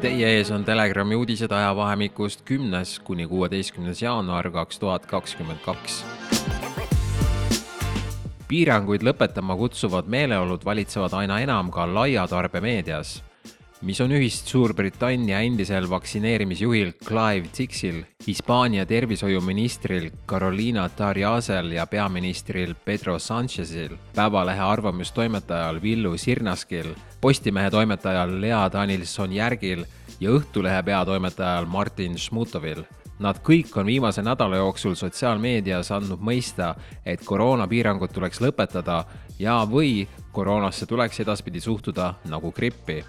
Teie ees on Telegrami uudised ajavahemikust kümnes kuni kuueteistkümnes jaanuar kaks tuhat kakskümmend kaks. piiranguid lõpetama kutsuvad meeleolud valitsevad aina enam ka laiatarbemeedias mis on ühist Suurbritannia endisel vaktsineerimisjuhil Clive Dixil, Hispaania tervishoiuministril Carolina Tariasel ja peaministril Pedro Sanchezil, Päevalehe arvamustoimetajal Villu Sirnaskil, Postimehe toimetajal Lea Danilson-Järgil ja Õhtulehe peatoimetajal Martin Šmutovil. Nad kõik on viimase nädala jooksul sotsiaalmeedias andnud mõista, et koroonapiirangud tuleks lõpetada ja, või koroonasse tuleks edaspidi suhtuda nagu grippi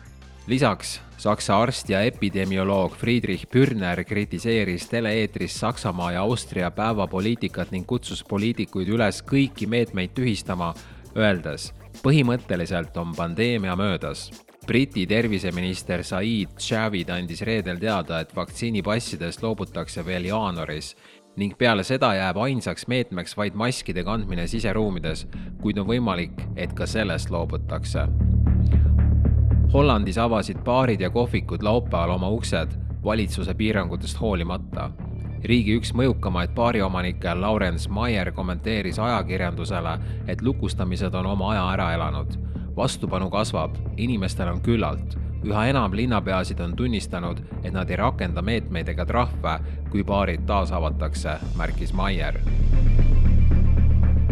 lisaks Saksa arst ja epidemioloog Friedrich Pürner kritiseeris tele-eetris Saksamaa ja Austria päevapoliitikat ning kutsus poliitikuid üles kõiki meetmeid tühistama, öeldes, põhimõtteliselt on pandeemia möödas. Briti terviseminister Said Javid andis reedel teada, et vaktsiinipassidest loobutakse veel jaanuaris ning peale seda jääb ainsaks meetmeks vaid maskide kandmine siseruumides, kuid on võimalik, et ka sellest loobutakse Hollandis avasid baarid ja kohvikud laupäeval oma uksed valitsuse piirangutest hoolimata. riigi üks mõjukamaid baariomanikke Lawrence Meyer kommenteeris ajakirjandusele, et lukustamised on oma aja ära elanud. vastupanu kasvab, inimestel on küllalt. üha enam linnapeasid on tunnistanud, et nad ei rakenda meetmeid ega trahve, kui baarid taas avatakse, märkis Meyer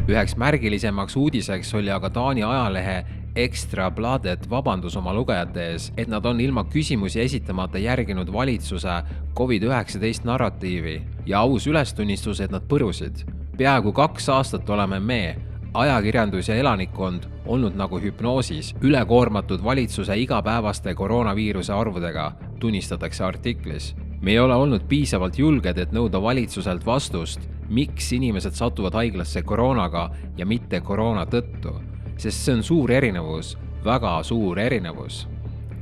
üheks märgilisemaks uudiseks oli aga Taani ajalehe Ekstra Bladet vabandus oma lugejate ees, et nad on ilma küsimusi esitamata järginud valitsuse Covid-19 narratiivi ja aus ülestunnistus, et nad põrusid. peaaegu kaks aastat oleme me, ajakirjandus ja elanikkond olnud nagu hüpnoosis, ülekoormatud valitsuse igapäevaste koroonaviiruse arvudega, tunnistatakse artiklis. me ei ole olnud piisavalt julged, et nõuda valitsuselt vastust, miks inimesed satuvad haiglasse koroonaga ja mitte koroona tõttu sest see on suur erinevus, väga suur erinevus.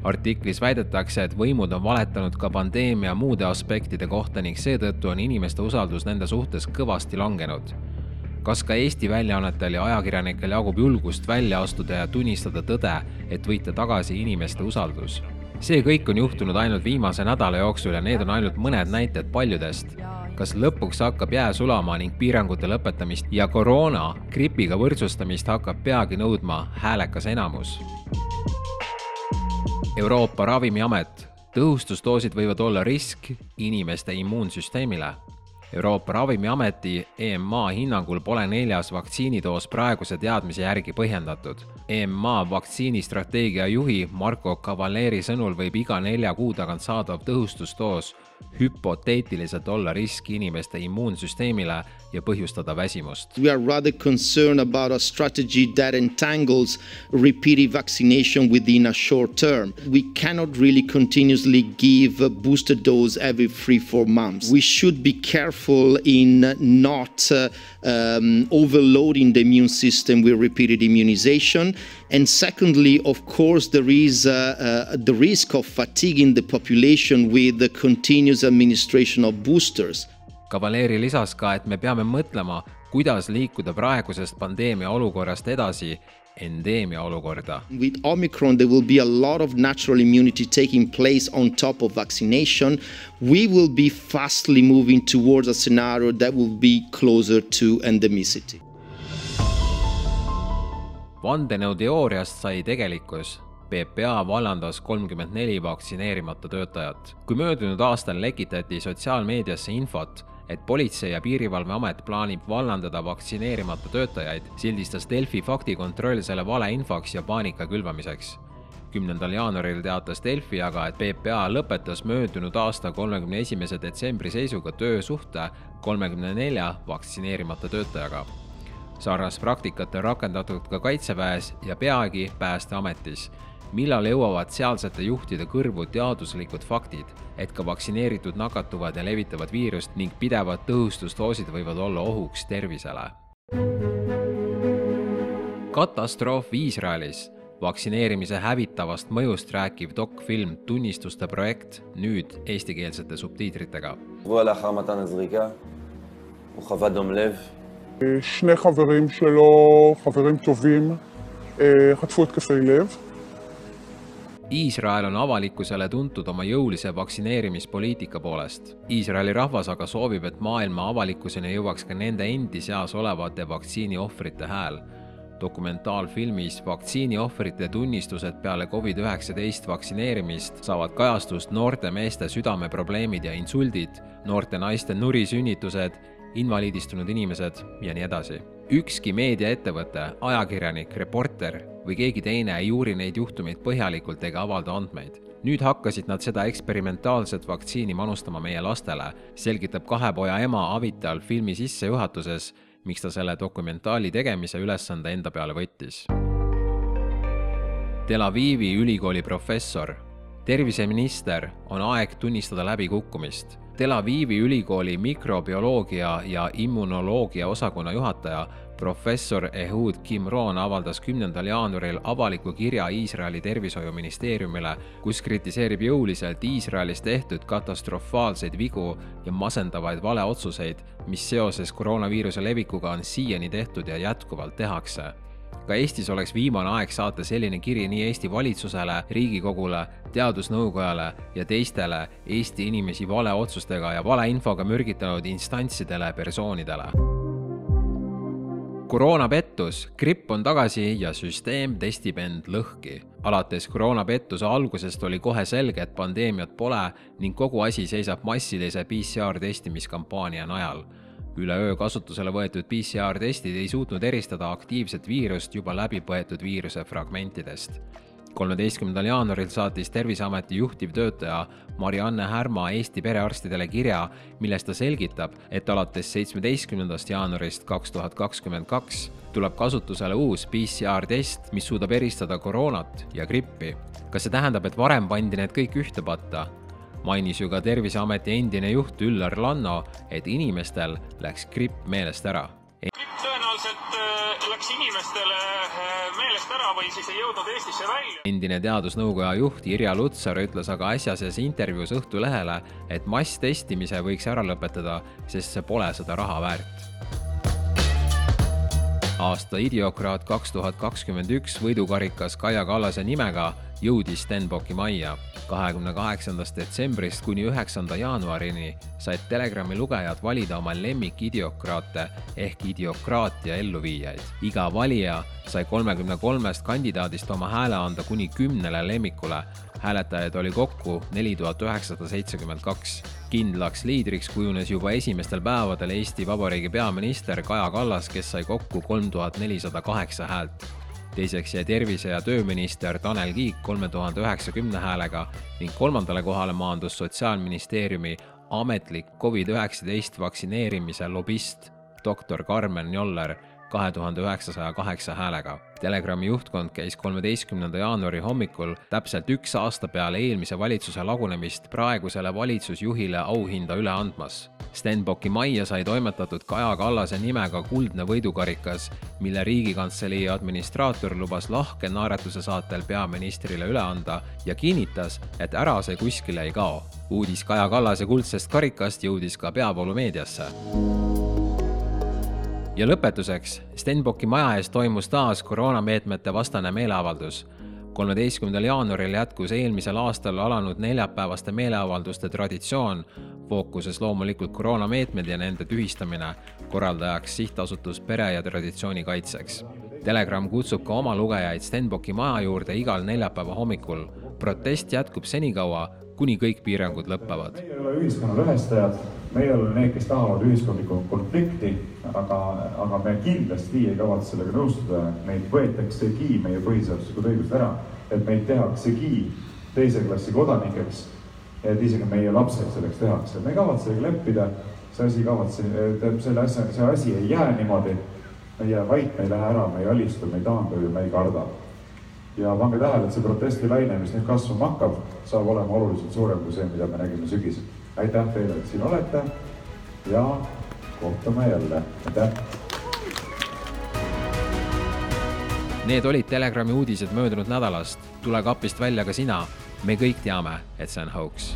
artiklis väidetakse, et võimud on valetanud ka pandeemia muude aspektide kohta ning seetõttu on inimeste usaldus nende suhtes kõvasti langenud. kas ka Eesti väljaannetel ja ajakirjanikel jagub julgust välja astuda ja tunnistada tõde, et võita tagasi inimeste usaldus? see kõik on juhtunud ainult viimase nädala jooksul ja need on ainult mõned näited paljudest kas lõpuks hakkab jää sulama ning piirangute lõpetamist ja koroona gripiga võrdsustamist hakkab peagi nõudma häälekas enamus. Euroopa Ravimiamet, tõhustusdoosid võivad olla risk inimeste immuunsüsteemile Euroopa Ravimiameti EMA hinnangul pole neljas vaktsiinidoos praeguse teadmise järgi põhjendatud. EMA vaktsiinistrateegia juhi Marko Cavaleri sõnul võib iga nelja kuu tagant saadav tõhustusdoos hüpoteetiliselt olla risk inimeste immuunsüsteemile ja põhjustada väsimust. We are rather concerned about a strategy that entangles repeated vaccination within a short term. We cannot really continuously give a booster dose every three, four months. We should be careful in not uh, um, overloading the immune system with repeated immunization. And secondly, of course, there is uh, uh, the risk of fatiguing the population with the continuous administration of boosters. Cavaleri lisas ka, et me peame mõtlema, kuidas liikuda praegusest pandeemia olukorrast edasi endeemia olukorda. With Omicron there will be a lot of natural immunity taking place on top of vaccination. We will be fastly moving towards a scenario that will be closer to endemicity. vandenõuteooriast sai tegelikkus PPA vallandas kolmkümmend neli vaktsineerimata töötajat. kui möödunud aastal lekitati sotsiaalmeediasse infot, et Politsei- ja Piirivalveamet plaanib vallandada vaktsineerimata töötajaid, sildistas Delfi faktikontroll selle valeinfoks ja paanika külvamiseks. kümnendal jaanuaril teatas Delfi aga, et PPA lõpetas möödunud aasta kolmekümne esimese detsembri seisuga töösuhte kolmekümne nelja vaktsineerimata töötajaga. sarnast praktikat on rakendatud ka Kaitseväes ja peagi Päästeametis millal jõuavad sealsete juhtide kõrvu teaduslikud faktid, et ka vaktsineeritud nakatuvad ja levitavad viirust ning pidevad tõhustusdoosid võivad olla ohuks tervisele. katastroof Iisraelis, vaktsineerimise hävitavast mõjust rääkiv dokfilm Tunnistuste projekt, nüüd eestikeelsete subtiitritega. שני חברים שלו, חברים טובים, חטפו התקפי לב. Iisrael on avalikkusele tuntud oma jõulise vaktsineerimispoliitika poolest. Iisraeli rahvas aga soovib, et maailma avalikkuseni jõuaks ka nende endi seas olevate vaktsiiniohvrite hääl. dokumentaalfilmis Vaktsiiniohvrite tunnistused peale Covid-19 vaktsineerimist saavad kajastust noorte meeste südameprobleemid ja insuldid, noorte naiste nurisünnitused, invaliidistunud inimesed ja nii edasi. ükski meediaettevõte, ajakirjanik, reporter või keegi teine ei uuri neid juhtumeid põhjalikult ega avalda andmeid. nüüd hakkasid nad seda eksperimentaalset vaktsiini manustama meie lastele, selgitab kahe poja ema Avital filmi sissejuhatuses, miks ta selle dokumentaali tegemise ülesande enda peale võttis. Tel Avivi ülikooli professor, terviseminister, on aeg tunnistada läbikukkumist Tel Avivi ülikooli mikrobioloogia ja immunoloogia osakonna juhataja professor Ehud Kimron avaldas kümnendal jaanuaril avaliku kirja Iisraeli tervishoiuministeeriumile, kus kritiseerib jõuliselt Iisraelis tehtud katastrofaalseid vigu ja masendavaid valeotsuseid, mis seoses koroonaviiruse levikuga on siiani tehtud ja jätkuvalt tehakse ka Eestis oleks viimane aeg saata selline kiri nii Eesti valitsusele, Riigikogule, Teadusnõukojale ja teistele Eesti inimesi valeotsustega ja valeinfoga mürgitanud instantsidele, persoonidele. koroonapettus, gripp on tagasi ja süsteem testib end lõhki. alates koroonapettuse algusest oli kohe selge, et pandeemiat pole ning kogu asi seisab massilise PCR testimiskampaania najal üleöö kasutusele võetud PCR-testid ei suutnud eristada aktiivset viirust juba läbi põetud viiruse fragmentidest. kolmeteistkümnendal jaanuaril saatis Terviseameti juhtivtöötaja Marianne Härma Eesti perearstidele kirja, milles ta selgitab, et alates seitsmeteistkümnendast jaanuarist kaks tuhat kakskümmend kaks tuleb kasutusele uus PCR-test, mis suudab eristada koroonat ja grippi. kas see tähendab, et varem pandi need kõik ühte patta? Mainis ju ka Terviseameti endine juht Üllar Lanno, et inimestel läks gripp meelest ära. tõenäoliselt äh, läks inimestele äh, meelest ära või siis ei jõudnud Eestisse välja. endine teadusnõukoja juht Irja Lutsar ütles aga äsjases intervjuus Õhtulehele, et masstestimise võiks ära lõpetada, sest see pole seda raha väärt aasta idiokraat kaks tuhat kakskümmend üks võidukarikas Kaja Kallase nimega jõudis Stenbocki majja kahekümne kaheksandast detsembrist kuni üheksanda jaanuarini said Telegrami lugejad valida oma lemmikidiokraate ehk idiokraatia elluviijaid. iga valija sai kolmekümne kolmest kandidaadist oma hääle anda kuni kümnele lemmikule. hääletajaid oli kokku neli tuhat üheksasada seitsekümmend kaks. kindlaks liidriks kujunes juba esimestel päevadel Eesti Vabariigi peaminister Kaja Kallas, kes sai kokku kolm tuhat nelisada kaheksa häält teiseks jäi tervise- ja tööminister Tanel Kiik kolme tuhande üheksakümne häälega ning kolmandale kohale maandus Sotsiaalministeeriumi ametlik Covid-19 vaktsineerimise lobist doktor Karmen Joller kahe tuhande üheksasaja kaheksa häälega. Telegrami juhtkond käis kolmeteistkümnenda jaanuari hommikul täpselt üks aasta peale eelmise valitsuse lagunemist praegusele valitsusjuhile auhinda üle andmas. Stenbocki majja sai toimetatud Kaja Kallase nimega kuldne võidukarikas, mille Riigikantselei administraator lubas lahke naeratuse saatel peaministrile üle anda ja kinnitas, et ära see kuskile ei kao. uudis Kaja Kallase kuldsest karikast jõudis ka peavoolumeediasse ja lõpetuseks, Stenbocki maja ees toimus taas koroonameetmete vastane meeleavaldus. kolmeteistkümnendal jaanuaril jätkus eelmisel aastal alanud neljapäevaste meeleavalduste traditsioon, fookuses loomulikult koroonameetmed ja nende tühistamine, korraldajaks sihtasutus Pere ja Traditsiooni Kaitseks. Telegram kutsub ka oma lugejaid Stenbocki maja juurde igal neljapäeva hommikul. protest jätkub senikaua, kuni kõik piirangud lõpevad. meie ei ole ühiskonna lõhestajad, meie ei ole need, kes tahavad ühiskondlikku konflikti, aga, aga me kindlasti ei kavatse sellega nõustuda, meid võetaksegi meie põhiseaduslikud õigused ära, et meid tehaksegi teise klassi kodanikeks, et isegi meie lapsed selleks tehakse, me ei kavatse sellega leppida, see asi kavatse, selle asja, see asi ei jää niimoodi, meie vaip ei lähe ära, me ei alistu, me ei taandu ja me ei karda ja pange tähele, et see protestilaine, mis nüüd kasvama hakkab, saab olema oluliselt suurem kui see, mida me nägime sügisel. aitäh teile, et siin olete ja kohtume jälle, aitäh. Need olid Telegrami uudised möödunud nädalast. tule kapist välja ka sina. Me kõik teame, et see on hoogs